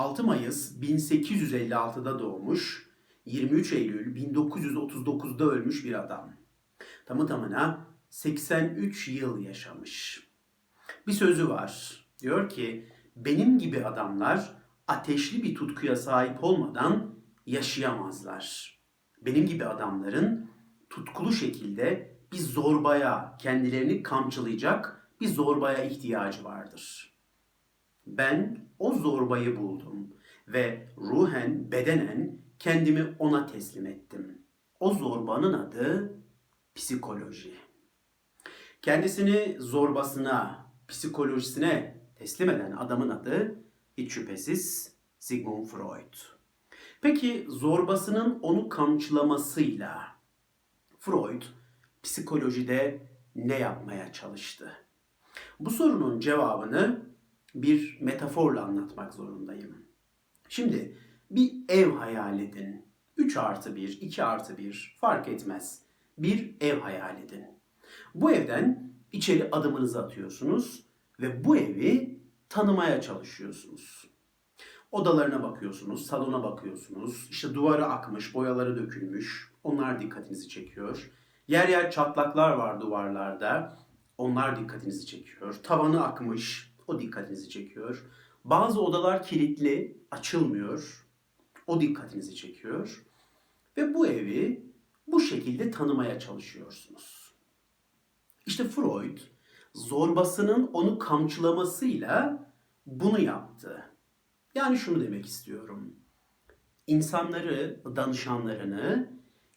6 Mayıs 1856'da doğmuş, 23 Eylül 1939'da ölmüş bir adam. Tamı tamına 83 yıl yaşamış. Bir sözü var. Diyor ki, benim gibi adamlar ateşli bir tutkuya sahip olmadan yaşayamazlar. Benim gibi adamların tutkulu şekilde bir zorbaya, kendilerini kamçılayacak bir zorbaya ihtiyacı vardır. Ben o zorbayı buldum ve ruhen, bedenen kendimi ona teslim ettim. O zorbanın adı psikoloji. Kendisini zorbasına, psikolojisine teslim eden adamın adı hiç şüphesiz Sigmund Freud. Peki zorbasının onu kamçılamasıyla Freud psikolojide ne yapmaya çalıştı? Bu sorunun cevabını bir metaforla anlatmak zorundayım. Şimdi bir ev hayal edin. 3 artı 1, 2 artı 1 fark etmez. Bir ev hayal edin. Bu evden içeri adımınızı atıyorsunuz ve bu evi tanımaya çalışıyorsunuz. Odalarına bakıyorsunuz, salona bakıyorsunuz. İşte duvarı akmış, boyaları dökülmüş. Onlar dikkatinizi çekiyor. Yer yer çatlaklar var duvarlarda. Onlar dikkatinizi çekiyor. Tavanı akmış, o dikkatinizi çekiyor. Bazı odalar kilitli, açılmıyor. O dikkatinizi çekiyor. Ve bu evi bu şekilde tanımaya çalışıyorsunuz. İşte Freud zorbasının onu kamçılamasıyla bunu yaptı. Yani şunu demek istiyorum. İnsanları, danışanlarını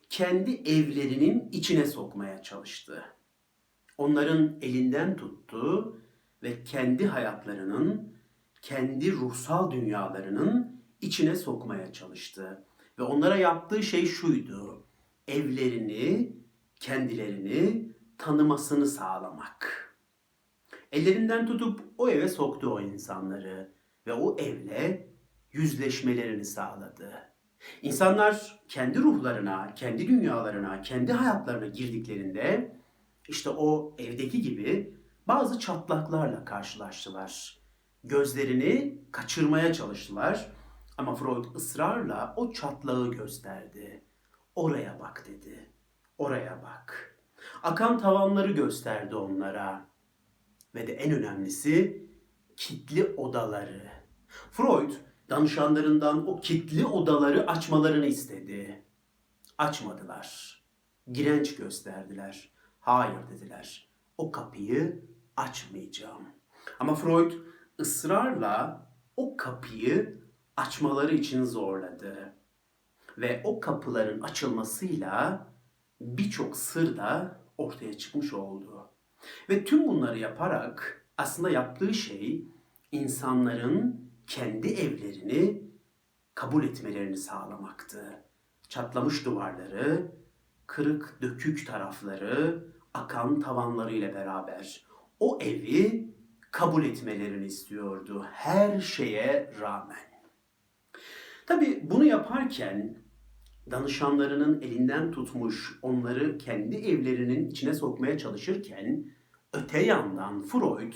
kendi evlerinin içine sokmaya çalıştı. Onların elinden tuttu ve kendi hayatlarının, kendi ruhsal dünyalarının içine sokmaya çalıştı. Ve onlara yaptığı şey şuydu. Evlerini, kendilerini tanımasını sağlamak. Ellerinden tutup o eve soktu o insanları ve o evle yüzleşmelerini sağladı. İnsanlar kendi ruhlarına, kendi dünyalarına, kendi hayatlarına girdiklerinde işte o evdeki gibi bazı çatlaklarla karşılaştılar. Gözlerini kaçırmaya çalıştılar ama Freud ısrarla o çatlağı gösterdi. Oraya bak dedi. Oraya bak. Akan tavanları gösterdi onlara. Ve de en önemlisi kitli odaları. Freud danışanlarından o kitli odaları açmalarını istedi. Açmadılar. Girenç gösterdiler. Hayır dediler. O kapıyı açmayacağım. Ama Freud ısrarla o kapıyı açmaları için zorladı. Ve o kapıların açılmasıyla birçok sır da ortaya çıkmış oldu. Ve tüm bunları yaparak aslında yaptığı şey insanların kendi evlerini kabul etmelerini sağlamaktı. Çatlamış duvarları, kırık dökük tarafları, akan tavanlarıyla beraber o evi kabul etmelerini istiyordu her şeye rağmen. Tabi bunu yaparken danışanlarının elinden tutmuş onları kendi evlerinin içine sokmaya çalışırken öte yandan Freud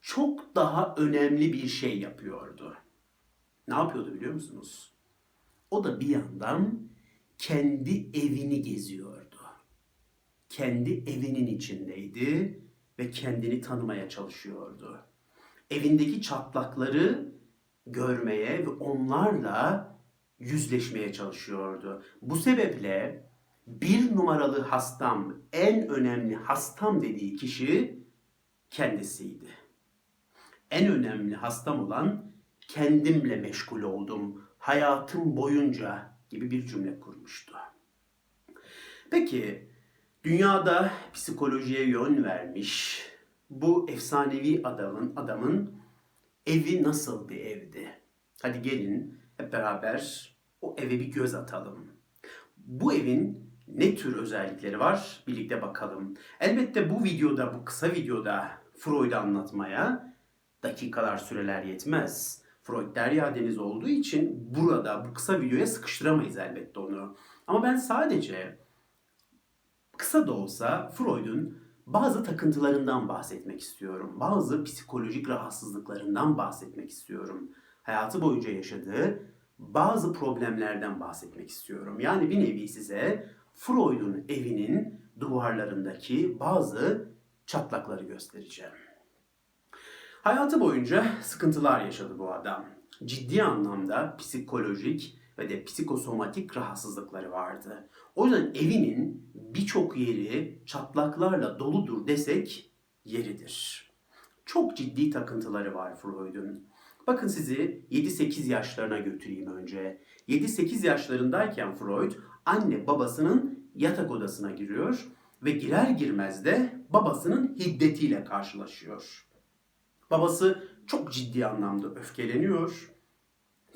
çok daha önemli bir şey yapıyordu. Ne yapıyordu biliyor musunuz? O da bir yandan kendi evini geziyordu. Kendi evinin içindeydi ve kendini tanımaya çalışıyordu. Evindeki çatlakları görmeye ve onlarla yüzleşmeye çalışıyordu. Bu sebeple bir numaralı hastam, en önemli hastam dediği kişi kendisiydi. En önemli hastam olan kendimle meşgul oldum hayatım boyunca gibi bir cümle kurmuştu. Peki dünyada psikolojiye yön vermiş bu efsanevi adamın adamın evi nasıl bir evdi? Hadi gelin hep beraber o eve bir göz atalım. Bu evin ne tür özellikleri var birlikte bakalım. Elbette bu videoda, bu kısa videoda Freud'u anlatmaya dakikalar süreler yetmez. Freud derya deniz olduğu için burada bu kısa videoya sıkıştıramayız elbette onu. Ama ben sadece kısa da olsa Freud'un bazı takıntılarından bahsetmek istiyorum. Bazı psikolojik rahatsızlıklarından bahsetmek istiyorum. hayatı boyunca yaşadığı bazı problemlerden bahsetmek istiyorum. Yani bir nevi size Freud'un evinin duvarlarındaki bazı çatlakları göstereceğim. Hayatı boyunca sıkıntılar yaşadı bu adam. Ciddi anlamda psikolojik ve de psikosomatik rahatsızlıkları vardı. O yüzden evinin birçok yeri çatlaklarla doludur desek yeridir. Çok ciddi takıntıları var Freud'un. Bakın sizi 7-8 yaşlarına götüreyim önce. 7-8 yaşlarındayken Freud anne babasının yatak odasına giriyor ve girer girmez de babasının hiddetiyle karşılaşıyor. Babası çok ciddi anlamda öfkeleniyor.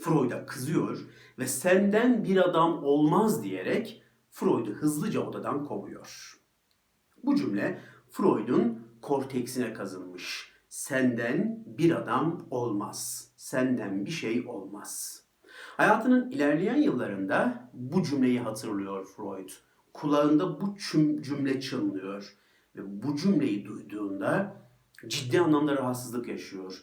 Freud'a kızıyor ve senden bir adam olmaz diyerek Freud'u hızlıca odadan kovuyor. Bu cümle Freud'un korteksine kazınmış. Senden bir adam olmaz. Senden bir şey olmaz. Hayatının ilerleyen yıllarında bu cümleyi hatırlıyor Freud. Kulağında bu cümle çınlıyor ve bu cümleyi duyduğunda ciddi anlamda rahatsızlık yaşıyor.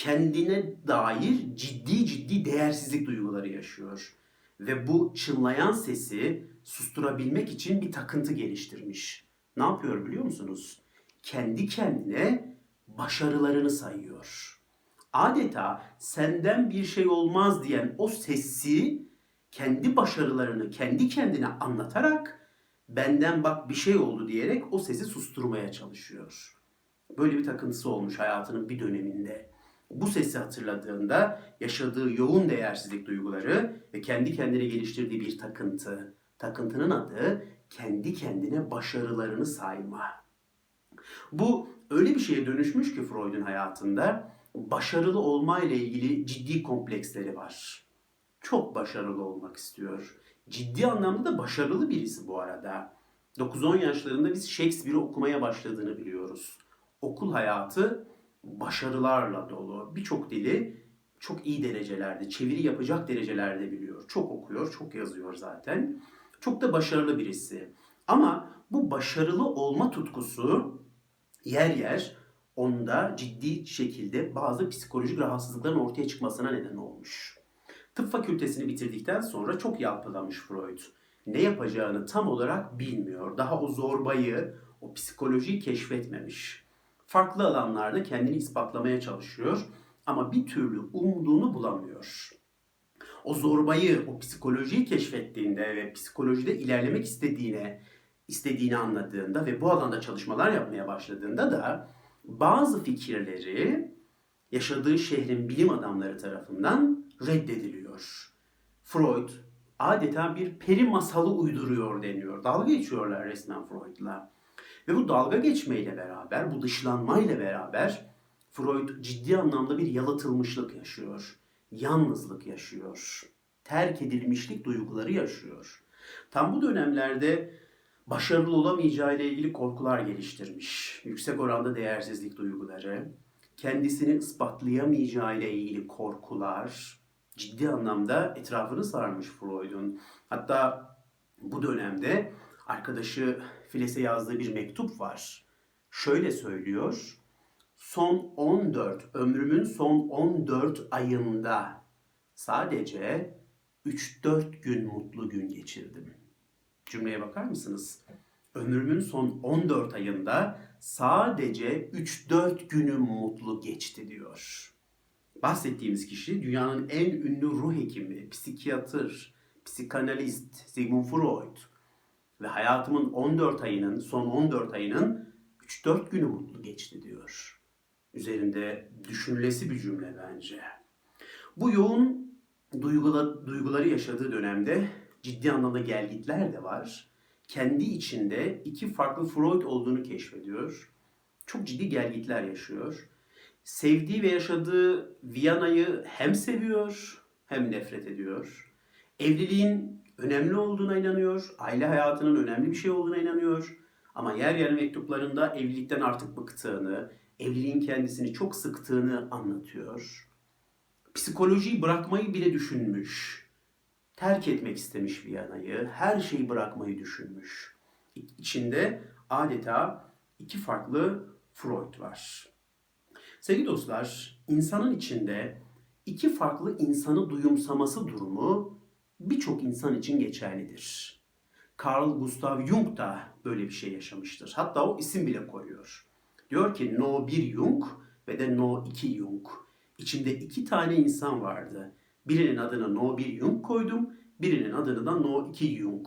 Kendine dair ciddi ciddi değersizlik duyguları yaşıyor. Ve bu çınlayan sesi susturabilmek için bir takıntı geliştirmiş. Ne yapıyor biliyor musunuz? Kendi kendine başarılarını sayıyor. Adeta senden bir şey olmaz diyen o sesi kendi başarılarını kendi kendine anlatarak benden bak bir şey oldu diyerek o sesi susturmaya çalışıyor. Böyle bir takıntısı olmuş hayatının bir döneminde. Bu sesi hatırladığında yaşadığı yoğun değersizlik duyguları ve kendi kendine geliştirdiği bir takıntı. Takıntının adı kendi kendine başarılarını sayma. Bu öyle bir şeye dönüşmüş ki Freud'un hayatında başarılı olma ile ilgili ciddi kompleksleri var. Çok başarılı olmak istiyor. Ciddi anlamda da başarılı birisi bu arada. 9-10 yaşlarında biz Shakespeare'i okumaya başladığını biliyoruz. Okul hayatı başarılarla dolu. Birçok dili çok iyi derecelerde, çeviri yapacak derecelerde biliyor. Çok okuyor, çok yazıyor zaten. Çok da başarılı birisi. Ama bu başarılı olma tutkusu yer yer onda ciddi şekilde bazı psikolojik rahatsızlıkların ortaya çıkmasına neden olmuş. Tıp fakültesini bitirdikten sonra çok yalpalamış Freud. Ne yapacağını tam olarak bilmiyor. Daha o zorbayı, o psikolojiyi keşfetmemiş. Farklı alanlarda kendini ispatlamaya çalışıyor ama bir türlü umduğunu bulamıyor. O zorbayı, o psikolojiyi keşfettiğinde ve psikolojide ilerlemek istediğine, istediğini anladığında ve bu alanda çalışmalar yapmaya başladığında da bazı fikirleri yaşadığı şehrin bilim adamları tarafından reddediliyor. Freud adeta bir peri masalı uyduruyor deniyor. Dalga geçiyorlar resmen Freud'la. Ve bu dalga geçmeyle beraber, bu dışlanmayla beraber Freud ciddi anlamda bir yalıtılmışlık yaşıyor. Yalnızlık yaşıyor. Terk edilmişlik duyguları yaşıyor. Tam bu dönemlerde başarılı olamayacağı ile ilgili korkular geliştirmiş. Yüksek oranda değersizlik duyguları, kendisini ispatlayamayacağı ile ilgili korkular ciddi anlamda etrafını sarmış Freud'un. Hatta bu dönemde arkadaşı Files'e yazdığı bir mektup var. Şöyle söylüyor. Son 14, ömrümün son 14 ayında sadece 3-4 gün mutlu gün geçirdim. Cümleye bakar mısınız? Ömrümün son 14 ayında sadece 3-4 günüm mutlu geçti diyor. Bahsettiğimiz kişi dünyanın en ünlü ruh hekimi, psikiyatır, psikanalist Sigmund Freud. Ve hayatımın 14 ayının, son 14 ayının 3-4 günü mutlu geçti diyor. Üzerinde düşünülesi bir cümle bence. Bu yoğun duygula, duyguları yaşadığı dönemde ciddi anlamda gelgitler de var. Kendi içinde iki farklı Freud olduğunu keşfediyor. Çok ciddi gelgitler yaşıyor. Sevdiği ve yaşadığı Viyana'yı hem seviyor hem nefret ediyor. Evliliğin önemli olduğuna inanıyor. Aile hayatının önemli bir şey olduğuna inanıyor. Ama yer yer mektuplarında evlilikten artık bıktığını, evliliğin kendisini çok sıktığını anlatıyor. Psikolojiyi bırakmayı bile düşünmüş terk etmek istemiş Viyana'yı, her şeyi bırakmayı düşünmüş. İçinde adeta iki farklı Freud var. Sevgili dostlar, insanın içinde iki farklı insanı duyumsaması durumu birçok insan için geçerlidir. Carl Gustav Jung da böyle bir şey yaşamıştır. Hatta o isim bile koyuyor. Diyor ki No 1 Jung ve de No 2 Jung. İçimde iki tane insan vardı. Birinin adını No 1 Jung koydum, birinin adını da No 2 Jung.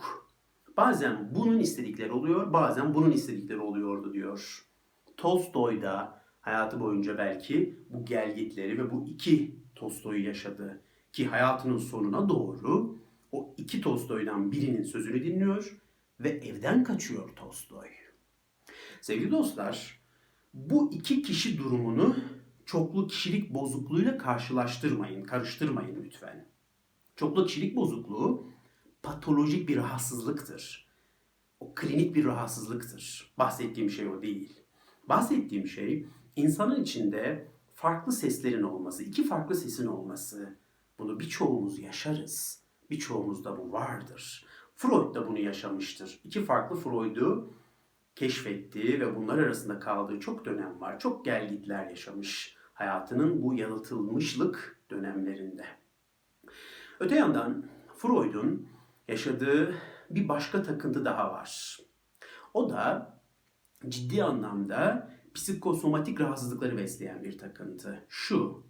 Bazen bunun istedikleri oluyor, bazen bunun istedikleri oluyordu diyor. Tolstoy da hayatı boyunca belki bu gelgitleri ve bu iki Tolstoy'u yaşadı. Ki hayatının sonuna doğru o iki Tolstoy'dan birinin sözünü dinliyor ve evden kaçıyor Tolstoy. Sevgili dostlar, bu iki kişi durumunu çoklu kişilik bozukluğuyla karşılaştırmayın, karıştırmayın lütfen. Çoklu kişilik bozukluğu patolojik bir rahatsızlıktır. O klinik bir rahatsızlıktır. Bahsettiğim şey o değil. Bahsettiğim şey insanın içinde farklı seslerin olması, iki farklı sesin olması. Bunu birçoğumuz yaşarız. Birçoğumuzda bu vardır. Freud da bunu yaşamıştır. İki farklı Freud'u keşfettiği ve bunlar arasında kaldığı çok dönem var. Çok gelgitler yaşamış hayatının bu yalıtılmışlık dönemlerinde. Öte yandan Freud'un yaşadığı bir başka takıntı daha var. O da ciddi anlamda psikosomatik rahatsızlıkları besleyen bir takıntı. Şu,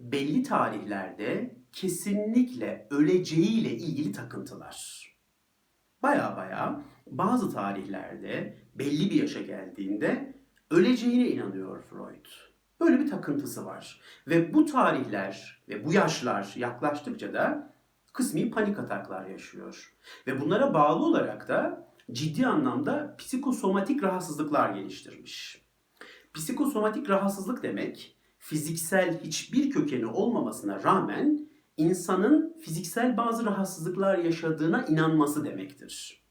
belli tarihlerde kesinlikle öleceğiyle ilgili takıntılar. Baya baya bazı tarihlerde belli bir yaşa geldiğinde öleceğine inanıyor Freud. Böyle bir takıntısı var. Ve bu tarihler ve bu yaşlar yaklaştıkça da kısmi panik ataklar yaşıyor. Ve bunlara bağlı olarak da ciddi anlamda psikosomatik rahatsızlıklar geliştirmiş. Psikosomatik rahatsızlık demek fiziksel hiçbir kökeni olmamasına rağmen insanın fiziksel bazı rahatsızlıklar yaşadığına inanması demektir.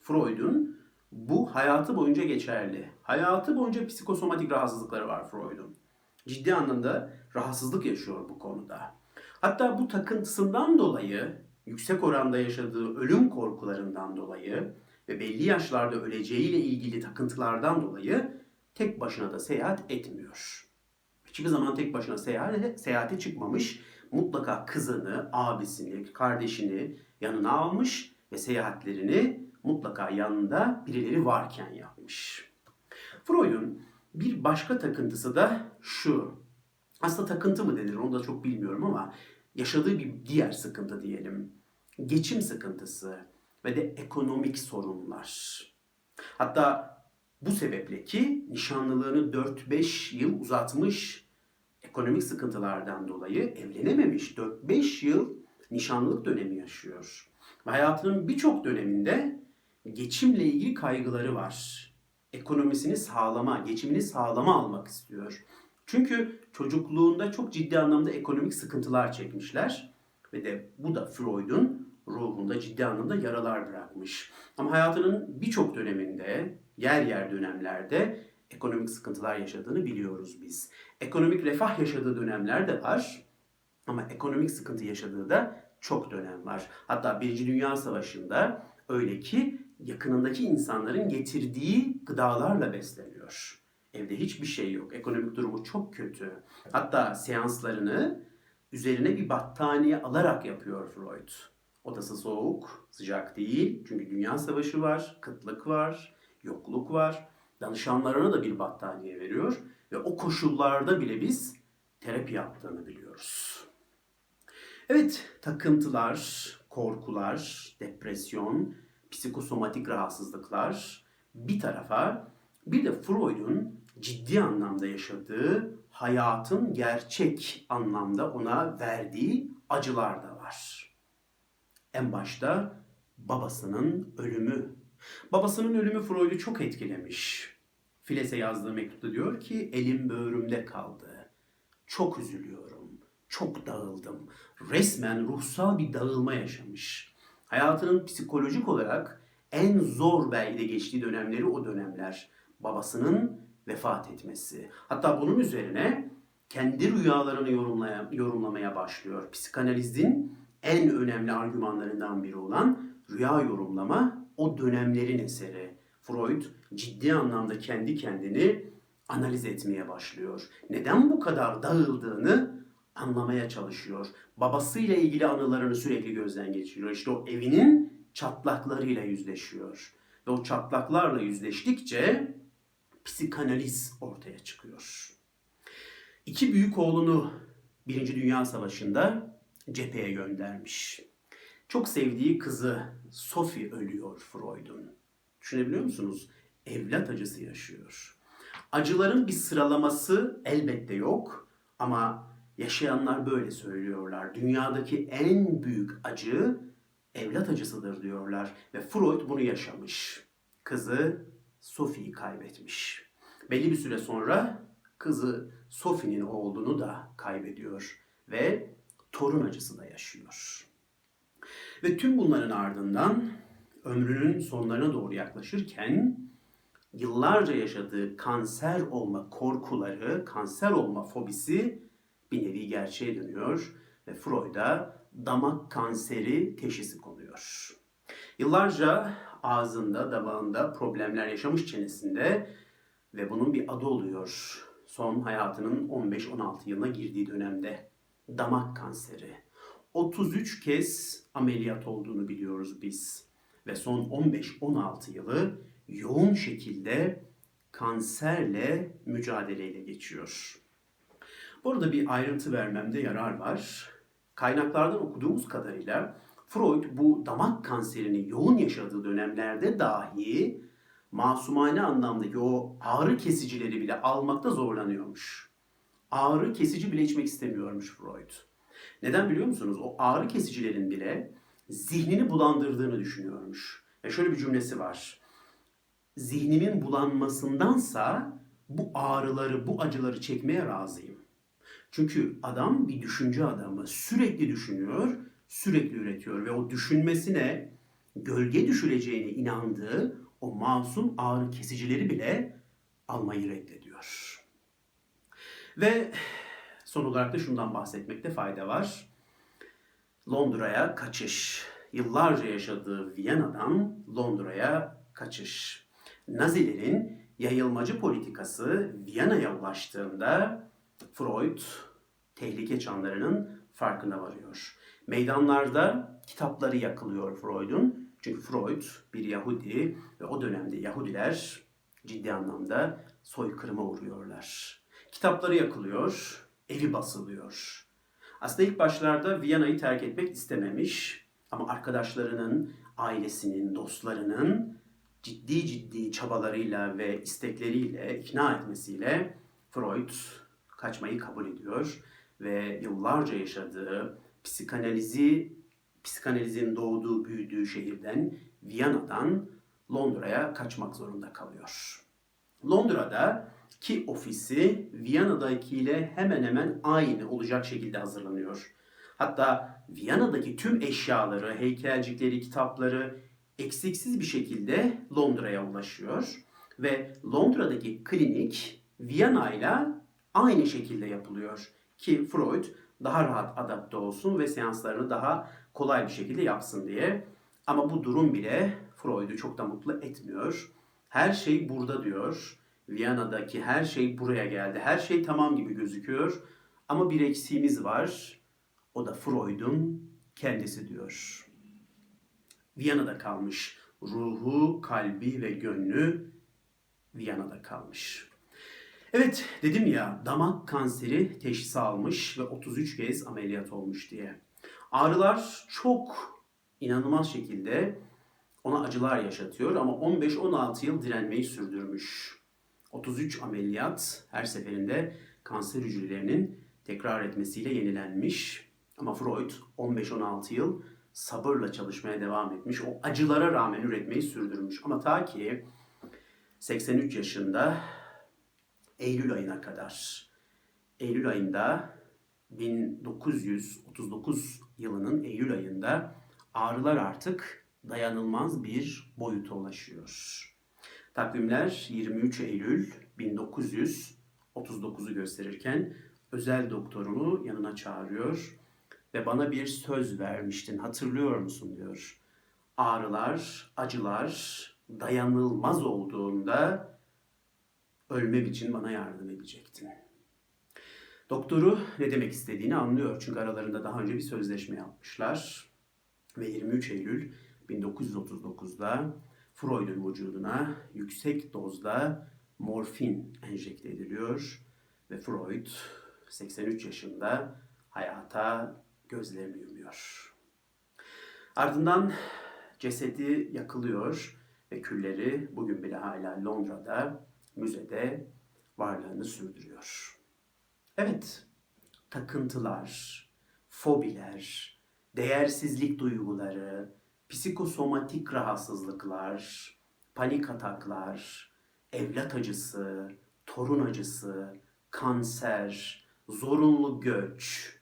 Freud'un bu hayatı boyunca geçerli. Hayatı boyunca psikosomatik rahatsızlıkları var Freud'un. Ciddi anlamda rahatsızlık yaşıyor bu konuda. Hatta bu takıntısından dolayı, yüksek oranda yaşadığı ölüm korkularından dolayı ve belli yaşlarda öleceğiyle ilgili takıntılardan dolayı tek başına da seyahat etmiyor. Hiçbir zaman tek başına seyahate, seyahate çıkmamış. Mutlaka kızını, abisini, kardeşini yanına almış ve seyahatlerini mutlaka yanında birileri varken yapmış. Freud'un bir başka takıntısı da şu. Aslında takıntı mı denir onu da çok bilmiyorum ama yaşadığı bir diğer sıkıntı diyelim. Geçim sıkıntısı ve de ekonomik sorunlar. Hatta bu sebeple ki nişanlılığını 4-5 yıl uzatmış ekonomik sıkıntılardan dolayı evlenememiş. 4-5 yıl nişanlılık dönemi yaşıyor. Ve hayatının birçok döneminde geçimle ilgili kaygıları var. Ekonomisini sağlama, geçimini sağlama almak istiyor. Çünkü çocukluğunda çok ciddi anlamda ekonomik sıkıntılar çekmişler. Ve de bu da Freud'un ruhunda ciddi anlamda yaralar bırakmış. Ama hayatının birçok döneminde, yer yer dönemlerde ekonomik sıkıntılar yaşadığını biliyoruz biz. Ekonomik refah yaşadığı dönemler de var. Ama ekonomik sıkıntı yaşadığı da çok dönem var. Hatta Birinci Dünya Savaşı'nda öyle ki yakınındaki insanların getirdiği gıdalarla besleniyor. Evde hiçbir şey yok. Ekonomik durumu çok kötü. Hatta seanslarını üzerine bir battaniye alarak yapıyor Freud. Odası soğuk, sıcak değil. Çünkü dünya savaşı var, kıtlık var, yokluk var. Danışanlarına da bir battaniye veriyor. Ve o koşullarda bile biz terapi yaptığını biliyoruz. Evet, takıntılar, korkular, depresyon, psikosomatik rahatsızlıklar bir tarafa bir de Freud'un ciddi anlamda yaşadığı hayatın gerçek anlamda ona verdiği acılar da var. En başta babasının ölümü. Babasının ölümü Freud'u çok etkilemiş. Files'e yazdığı mektupta diyor ki elim böğrümde kaldı. Çok üzülüyorum. Çok dağıldım. Resmen ruhsal bir dağılma yaşamış. Hayatının psikolojik olarak en zor belki de geçtiği dönemleri o dönemler. Babasının vefat etmesi. Hatta bunun üzerine kendi rüyalarını yorumlaya, yorumlamaya başlıyor. Psikanalizin en önemli argümanlarından biri olan rüya yorumlama o dönemlerin eseri. Freud ciddi anlamda kendi kendini analiz etmeye başlıyor. Neden bu kadar dağıldığını anlamaya çalışıyor. Babasıyla ilgili anılarını sürekli gözden geçiriyor. İşte o evinin çatlaklarıyla yüzleşiyor. Ve o çatlaklarla yüzleştikçe psikanaliz ortaya çıkıyor. İki büyük oğlunu Birinci Dünya Savaşı'nda cepheye göndermiş. Çok sevdiği kızı Sophie ölüyor Freud'un. Düşünebiliyor musunuz? Evlat acısı yaşıyor. Acıların bir sıralaması elbette yok ama yaşayanlar böyle söylüyorlar. Dünyadaki en büyük acı evlat acısıdır diyorlar ve Freud bunu yaşamış. Kızı Sophie'yi kaybetmiş. Belli bir süre sonra kızı Sophie'nin oğlunu da kaybediyor ve torun acısı da yaşıyor. Ve tüm bunların ardından ömrünün sonlarına doğru yaklaşırken yıllarca yaşadığı kanser olma korkuları, kanser olma fobisi bir nevi gerçeğe dönüyor ve Freud'a damak kanseri teşhisi konuyor. Yıllarca ağzında, damağında problemler yaşamış çenesinde ve bunun bir adı oluyor. Son hayatının 15-16 yılına girdiği dönemde damak kanseri. 33 kez ameliyat olduğunu biliyoruz biz ve son 15-16 yılı yoğun şekilde kanserle mücadeleyle geçiyor. Burada bir ayrıntı vermemde yarar var. Kaynaklardan okuduğumuz kadarıyla Freud bu damak kanserini yoğun yaşadığı dönemlerde dahi masumane anlamdaki o ağrı kesicileri bile almakta zorlanıyormuş. Ağrı kesici bile içmek istemiyormuş Freud. Neden biliyor musunuz? O ağrı kesicilerin bile zihnini bulandırdığını düşünüyormuş. Ve şöyle bir cümlesi var. Zihnimin bulanmasındansa bu ağrıları, bu acıları çekmeye razıyım. Çünkü adam bir düşünce adamı. Sürekli düşünüyor, sürekli üretiyor ve o düşünmesine gölge düşüreceğine inandığı o masum ağrı kesicileri bile almayı reddediyor. Ve son olarak da şundan bahsetmekte fayda var. Londra'ya kaçış. Yıllarca yaşadığı Viyana'dan Londra'ya kaçış. Nazilerin yayılmacı politikası Viyana'ya ulaştığında Freud tehlike çanlarının farkına varıyor. Meydanlarda kitapları yakılıyor Freud'un. Çünkü Freud bir Yahudi ve o dönemde Yahudiler ciddi anlamda soykırıma uğruyorlar. Kitapları yakılıyor, evi basılıyor. Aslında ilk başlarda Viyana'yı terk etmek istememiş ama arkadaşlarının, ailesinin, dostlarının ciddi ciddi çabalarıyla ve istekleriyle, ikna etmesiyle Freud kaçmayı kabul ediyor ve yıllarca yaşadığı psikanalizi, psikanalizin doğduğu, büyüdüğü şehirden Viyana'dan Londra'ya kaçmak zorunda kalıyor. Londra'da ki ofisi Viyana'dakiyle hemen hemen aynı olacak şekilde hazırlanıyor. Hatta Viyana'daki tüm eşyaları, heykelcikleri, kitapları eksiksiz bir şekilde Londra'ya ulaşıyor ve Londra'daki klinik Viyana ile aynı şekilde yapılıyor ki Freud daha rahat adapte olsun ve seanslarını daha kolay bir şekilde yapsın diye. Ama bu durum bile Freud'u çok da mutlu etmiyor. Her şey burada diyor. Viyana'daki her şey buraya geldi. Her şey tamam gibi gözüküyor. Ama bir eksiğimiz var. O da Freud'un kendisi diyor. Viyana'da kalmış. Ruhu, kalbi ve gönlü Viyana'da kalmış. Evet dedim ya damak kanseri teşhisi almış ve 33 kez ameliyat olmuş diye. Ağrılar çok inanılmaz şekilde ona acılar yaşatıyor ama 15-16 yıl direnmeyi sürdürmüş. 33 ameliyat her seferinde kanser hücrelerinin tekrar etmesiyle yenilenmiş. Ama Freud 15-16 yıl sabırla çalışmaya devam etmiş. O acılara rağmen üretmeyi sürdürmüş. Ama ta ki 83 yaşında Eylül ayına kadar. Eylül ayında 1939 yılının Eylül ayında ağrılar artık dayanılmaz bir boyuta ulaşıyor. Takvimler 23 Eylül 1939'u gösterirken özel doktorunu yanına çağırıyor ve bana bir söz vermiştin hatırlıyor musun diyor. Ağrılar, acılar dayanılmaz olduğunda ölmem için bana yardım edecektin. Doktoru ne demek istediğini anlıyor. Çünkü aralarında daha önce bir sözleşme yapmışlar. Ve 23 Eylül 1939'da Freud'un vücuduna yüksek dozda morfin enjekte ediliyor. Ve Freud 83 yaşında hayata gözlerini yumuyor. Ardından cesedi yakılıyor ve külleri bugün bile hala Londra'da müzede varlığını sürdürüyor. Evet, takıntılar, fobiler, değersizlik duyguları, psikosomatik rahatsızlıklar, panik ataklar, evlat acısı, torun acısı, kanser, zorunlu göç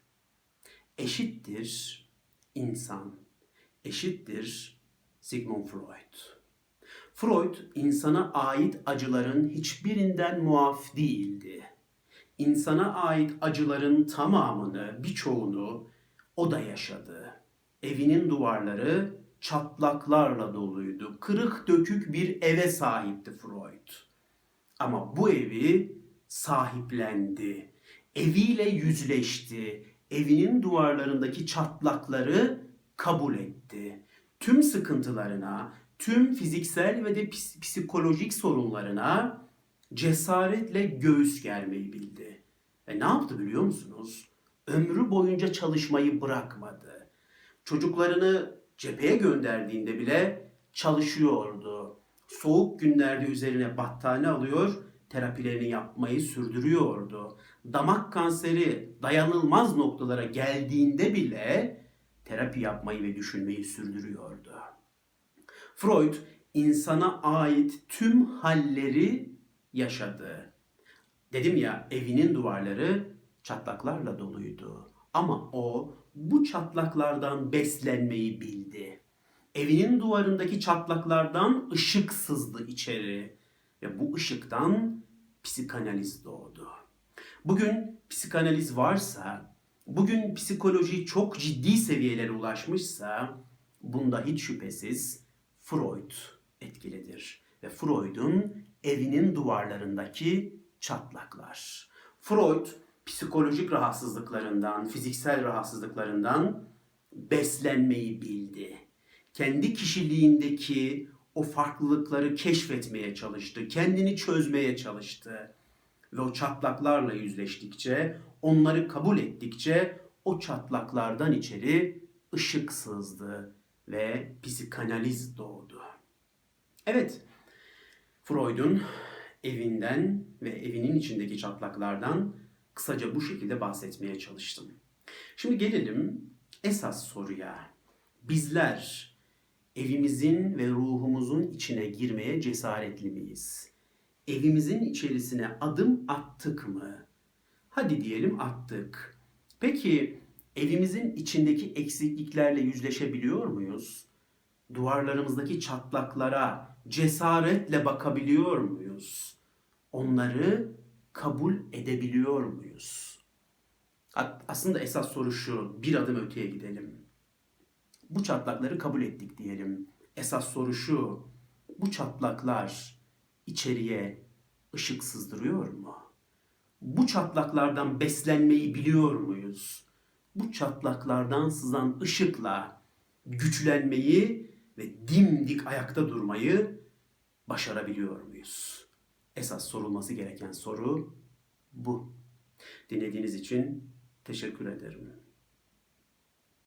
eşittir insan, eşittir Sigmund Freud. Freud insana ait acıların hiçbirinden muaf değildi. İnsana ait acıların tamamını, birçoğunu o da yaşadı. Evinin duvarları çatlaklarla doluydu. Kırık dökük bir eve sahipti Freud. Ama bu evi sahiplendi. Eviyle yüzleşti. Evinin duvarlarındaki çatlakları kabul etti. Tüm sıkıntılarına, tüm fiziksel ve de ps- psikolojik sorunlarına cesaretle göğüs germeyi bildi. E ne yaptı biliyor musunuz? Ömrü boyunca çalışmayı bırakmadı. Çocuklarını cepheye gönderdiğinde bile çalışıyordu. Soğuk günlerde üzerine battaniye alıyor, terapilerini yapmayı sürdürüyordu. Damak kanseri dayanılmaz noktalara geldiğinde bile terapi yapmayı ve düşünmeyi sürdürüyordu. Freud insana ait tüm halleri yaşadı. Dedim ya evinin duvarları çatlaklarla doluydu. Ama o bu çatlaklardan beslenmeyi bildi. Evinin duvarındaki çatlaklardan ışık sızdı içeri ve bu ışıktan psikanaliz doğdu. Bugün psikanaliz varsa, bugün psikoloji çok ciddi seviyelere ulaşmışsa bunda hiç şüphesiz Freud etkilidir. Ve Freud'un evinin duvarlarındaki çatlaklar. Freud psikolojik rahatsızlıklarından, fiziksel rahatsızlıklarından beslenmeyi bildi. Kendi kişiliğindeki o farklılıkları keşfetmeye çalıştı, kendini çözmeye çalıştı. Ve o çatlaklarla yüzleştikçe, onları kabul ettikçe o çatlaklardan içeri ışık sızdı ve psikanaliz doğdu. Evet, Freud'un evinden ve evinin içindeki çatlaklardan kısaca bu şekilde bahsetmeye çalıştım. Şimdi gelelim esas soruya. Bizler evimizin ve ruhumuzun içine girmeye cesaretli miyiz? Evimizin içerisine adım attık mı? Hadi diyelim attık. Peki evimizin içindeki eksikliklerle yüzleşebiliyor muyuz? Duvarlarımızdaki çatlaklara cesaretle bakabiliyor muyuz? Onları kabul edebiliyor muyuz? Aslında esas soru şu, bir adım öteye gidelim. Bu çatlakları kabul ettik diyelim. Esas soru şu, bu çatlaklar içeriye ışık sızdırıyor mu? Bu çatlaklardan beslenmeyi biliyor muyuz? Bu çatlaklardan sızan ışıkla güçlenmeyi ve dimdik ayakta durmayı başarabiliyor muyuz? Esas sorulması gereken soru bu. Dinlediğiniz için teşekkür ederim.